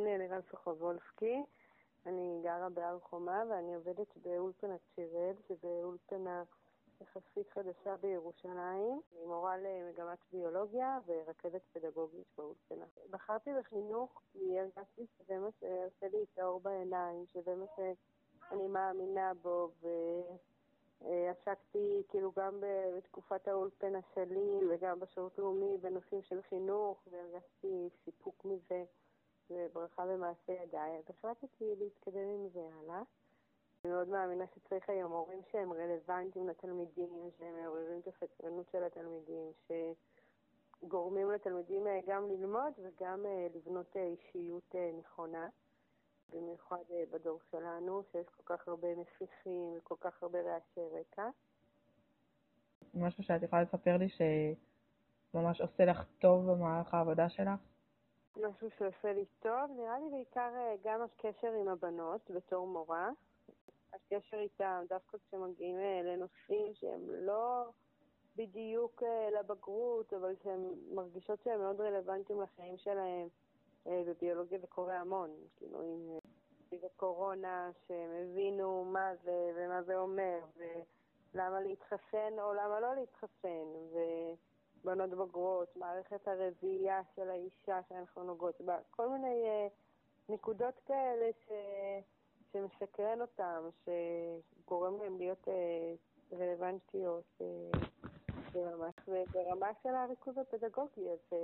קוראים לי אלירן סוחובולסקי, אני גרה בהר חומה ואני עובדת באולפנת שיראל, שזה אולפנה יחסית חדשה בירושלים. אני מורה למגמת ביולוגיה ורכזת פדגוגית באולפנה. בחרתי בחינוך כי הרגשתי שזה מה שעושה לי את האור בעיניים, שזה מה שאני מאמינה בו ועסקתי כאילו גם בתקופת האולפנה שלי וגם בשירות לאומי בנושאים של חינוך והרגשתי סיפוק מזה וברכה במעשה ידיי. אז החלטתי להתקדם עם זה הלאה. אני מאוד מאמינה שצריך היום הורים שהם רלוונטיים לתלמידים, שהם מעוררים את הסקרנות של התלמידים, שגורמים לתלמידים גם ללמוד וגם לבנות אישיות נכונה, במיוחד בדור שלנו, שיש כל כך הרבה מפיחים וכל כך הרבה רעשי רקע. משהו שאת יכולה לספר לי שממש עושה לך טוב במהלך העבודה שלך? משהו שעושה לי טוב, נראה לי בעיקר גם הקשר עם הבנות בתור מורה. הקשר איתם, דווקא כשמגיעים לנושאים שהם לא בדיוק לבגרות, אבל שהן מרגישות שהם מאוד רלוונטיים לחיים שלהם. בביולוגיה זה קורה המון, כאילו עם הקורונה, שהם הבינו מה זה ומה זה אומר, ולמה להתחסן או למה לא להתחסן, ובנות בוגרות, מערכת הרביעייה של האישה שאנחנו נוגעות בה, כל מיני נקודות כאלה ש... שמסקרן אותם, שגורם להם להיות רלוונטיות ברמה של הריכוז הפדגוגי, אז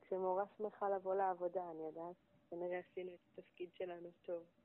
כשמורה שמחה לבוא לעבודה, אני יודעת, כנראה עשינו את התפקיד שלנו טוב.